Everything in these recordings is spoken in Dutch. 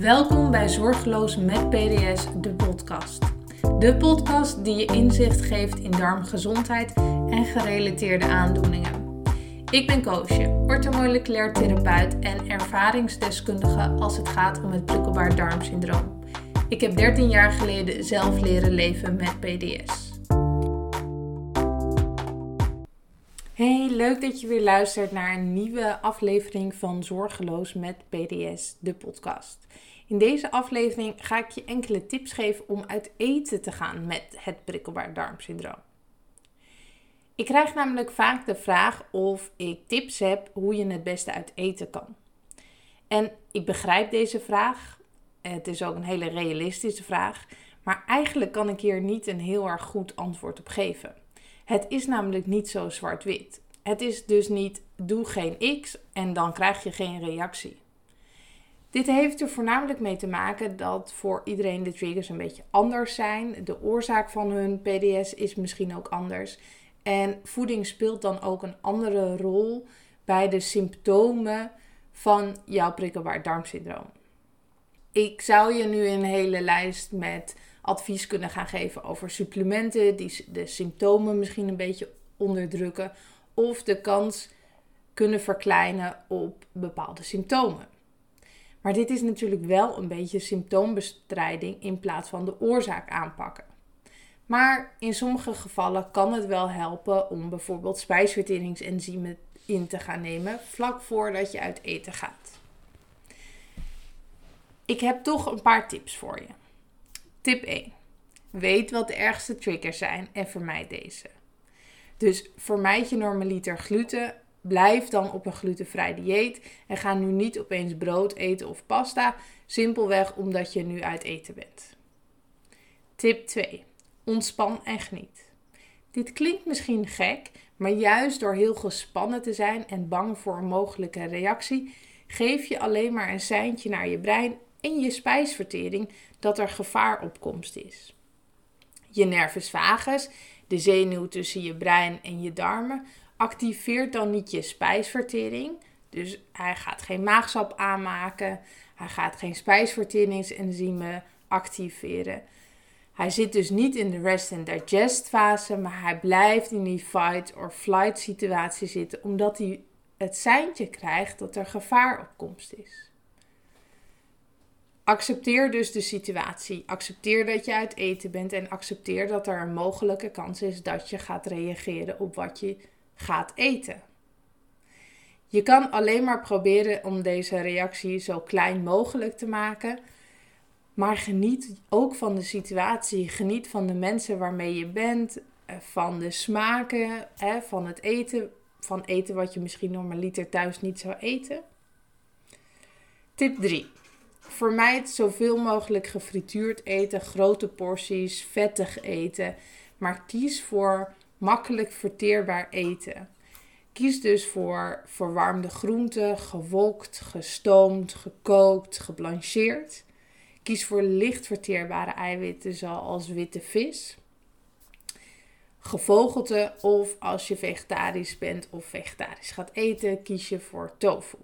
Welkom bij Zorgeloos met PDS, de podcast. De podcast die je inzicht geeft in darmgezondheid en gerelateerde aandoeningen. Ik ben Koosje, orthomoleculair therapeut en ervaringsdeskundige als het gaat om het prikkelbaar darmsyndroom. Ik heb 13 jaar geleden zelf leren leven met PDS. Hey, leuk dat je weer luistert naar een nieuwe aflevering van Zorgeloos met PDS, de podcast. In deze aflevering ga ik je enkele tips geven om uit eten te gaan met het prikkelbaar darmsyndroom. Ik krijg namelijk vaak de vraag of ik tips heb hoe je het beste uit eten kan. En ik begrijp deze vraag. Het is ook een hele realistische vraag. Maar eigenlijk kan ik hier niet een heel erg goed antwoord op geven. Het is namelijk niet zo zwart-wit. Het is dus niet doe geen X en dan krijg je geen reactie. Dit heeft er voornamelijk mee te maken dat voor iedereen de triggers een beetje anders zijn. De oorzaak van hun PDS is misschien ook anders. En voeding speelt dan ook een andere rol bij de symptomen van jouw prikkelbaar darmsyndroom. Ik zou je nu een hele lijst met advies kunnen gaan geven over supplementen die de symptomen misschien een beetje onderdrukken of de kans kunnen verkleinen op bepaalde symptomen. Maar dit is natuurlijk wel een beetje symptoombestrijding in plaats van de oorzaak aanpakken. Maar in sommige gevallen kan het wel helpen om bijvoorbeeld spijsverteringsenzymen in te gaan nemen vlak voordat je uit eten gaat. Ik heb toch een paar tips voor je. Tip 1. Weet wat de ergste triggers zijn en vermijd deze. Dus vermijd je normaliter gluten. Blijf dan op een glutenvrij dieet. En ga nu niet opeens brood eten of pasta. Simpelweg omdat je nu uit eten bent. Tip 2. Ontspan en geniet. Dit klinkt misschien gek, maar juist door heel gespannen te zijn en bang voor een mogelijke reactie, geef je alleen maar een seintje naar je brein en je spijsvertering dat er gevaar is. Je nervus vagus, de zenuw tussen je brein en je darmen, activeert dan niet je spijsvertering. Dus hij gaat geen maagsap aanmaken, hij gaat geen spijsverteringsenzymen activeren. Hij zit dus niet in de rest and digest fase, maar hij blijft in die fight or flight situatie zitten, omdat hij het seintje krijgt dat er gevaar op komst is. Accepteer dus de situatie. Accepteer dat je uit eten bent en accepteer dat er een mogelijke kans is dat je gaat reageren op wat je gaat eten. Je kan alleen maar proberen om deze reactie zo klein mogelijk te maken. Maar geniet ook van de situatie. Geniet van de mensen waarmee je bent. Eh, van de smaken. Van het eten. Van eten wat je misschien normaliter thuis niet zou eten. Tip 3. Vermijd zoveel mogelijk gefrituurd eten, grote porties, vettig eten. Maar kies voor makkelijk verteerbaar eten. Kies dus voor verwarmde groenten, gewokt, gestoomd, gekookt, geblancheerd. Kies voor licht verteerbare eiwitten zoals witte vis. Gevogelte of als je vegetarisch bent of vegetarisch gaat eten, kies je voor tofu.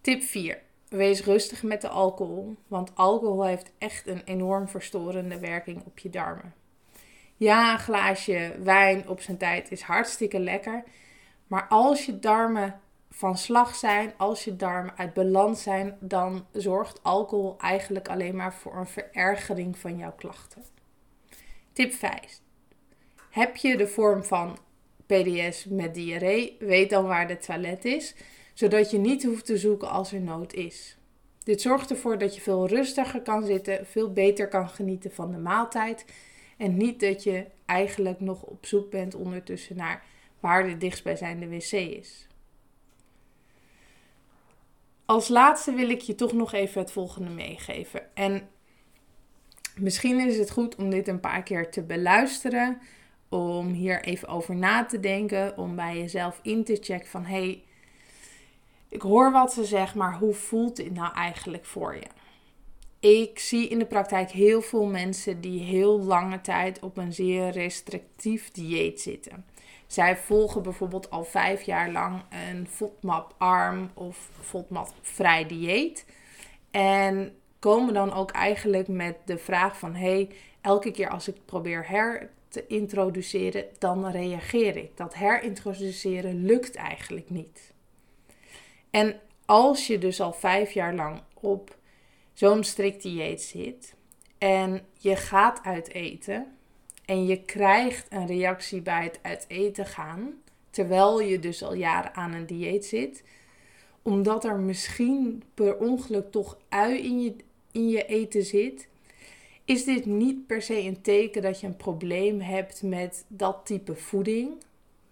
Tip 4. Wees rustig met de alcohol, want alcohol heeft echt een enorm verstorende werking op je darmen. Ja, een glaasje wijn op zijn tijd is hartstikke lekker, maar als je darmen van slag zijn, als je darmen uit balans zijn, dan zorgt alcohol eigenlijk alleen maar voor een verergering van jouw klachten. Tip 5. Heb je de vorm van PDS met diarree? Weet dan waar de toilet is zodat je niet hoeft te zoeken als er nood is. Dit zorgt ervoor dat je veel rustiger kan zitten, veel beter kan genieten van de maaltijd en niet dat je eigenlijk nog op zoek bent ondertussen naar waar de dichtstbijzijnde wc is. Als laatste wil ik je toch nog even het volgende meegeven. En misschien is het goed om dit een paar keer te beluisteren, om hier even over na te denken, om bij jezelf in te checken van hey, ik hoor wat ze zegt, maar hoe voelt dit nou eigenlijk voor je? Ik zie in de praktijk heel veel mensen die heel lange tijd op een zeer restrictief dieet zitten. Zij volgen bijvoorbeeld al vijf jaar lang een FODMAP-arm of FODMAP-vrij dieet. En komen dan ook eigenlijk met de vraag van hey, elke keer als ik probeer her te introduceren, dan reageer ik. Dat herintroduceren lukt eigenlijk niet. En als je dus al vijf jaar lang op zo'n strikt dieet zit en je gaat uit eten en je krijgt een reactie bij het uit eten gaan, terwijl je dus al jaren aan een dieet zit, omdat er misschien per ongeluk toch ui in je, in je eten zit, is dit niet per se een teken dat je een probleem hebt met dat type voeding.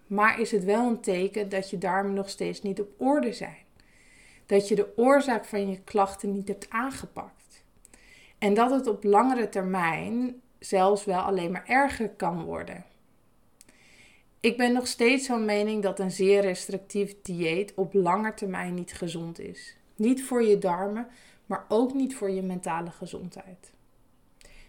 Maar is het wel een teken dat je darmen nog steeds niet op orde zijn. Dat je de oorzaak van je klachten niet hebt aangepakt. En dat het op langere termijn zelfs wel alleen maar erger kan worden. Ik ben nog steeds van mening dat een zeer restrictief dieet op lange termijn niet gezond is. Niet voor je darmen, maar ook niet voor je mentale gezondheid.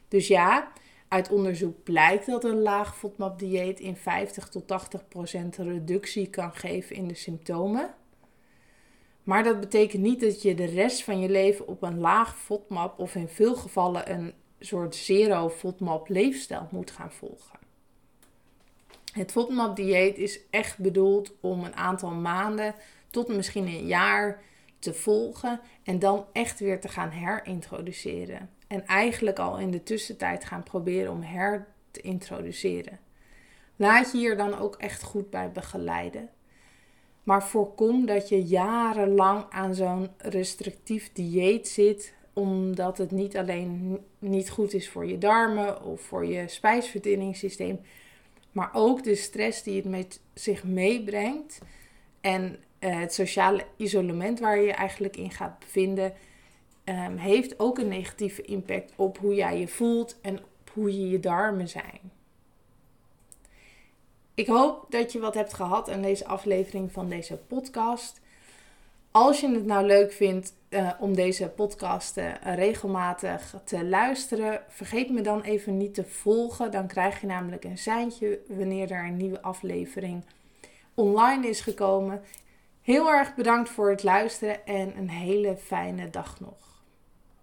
Dus ja, uit onderzoek blijkt dat een laag FODMAP-dieet in 50 tot 80 procent reductie kan geven in de symptomen. Maar dat betekent niet dat je de rest van je leven op een laag FODMAP of in veel gevallen een soort zero FODMAP leefstijl moet gaan volgen. Het FODMAP-dieet is echt bedoeld om een aantal maanden tot misschien een jaar te volgen en dan echt weer te gaan herintroduceren. En eigenlijk al in de tussentijd gaan proberen om her te introduceren. Laat je hier dan ook echt goed bij begeleiden. Maar voorkom dat je jarenlang aan zo'n restrictief dieet zit, omdat het niet alleen niet goed is voor je darmen of voor je spijsverteringssysteem, maar ook de stress die het met zich meebrengt en eh, het sociale isolement waar je je eigenlijk in gaat bevinden, um, heeft ook een negatieve impact op hoe jij je voelt en op hoe je je darmen zijn. Ik hoop dat je wat hebt gehad aan deze aflevering van deze podcast. Als je het nou leuk vindt uh, om deze podcast uh, regelmatig te luisteren, vergeet me dan even niet te volgen. Dan krijg je namelijk een seintje wanneer er een nieuwe aflevering online is gekomen. Heel erg bedankt voor het luisteren en een hele fijne dag nog.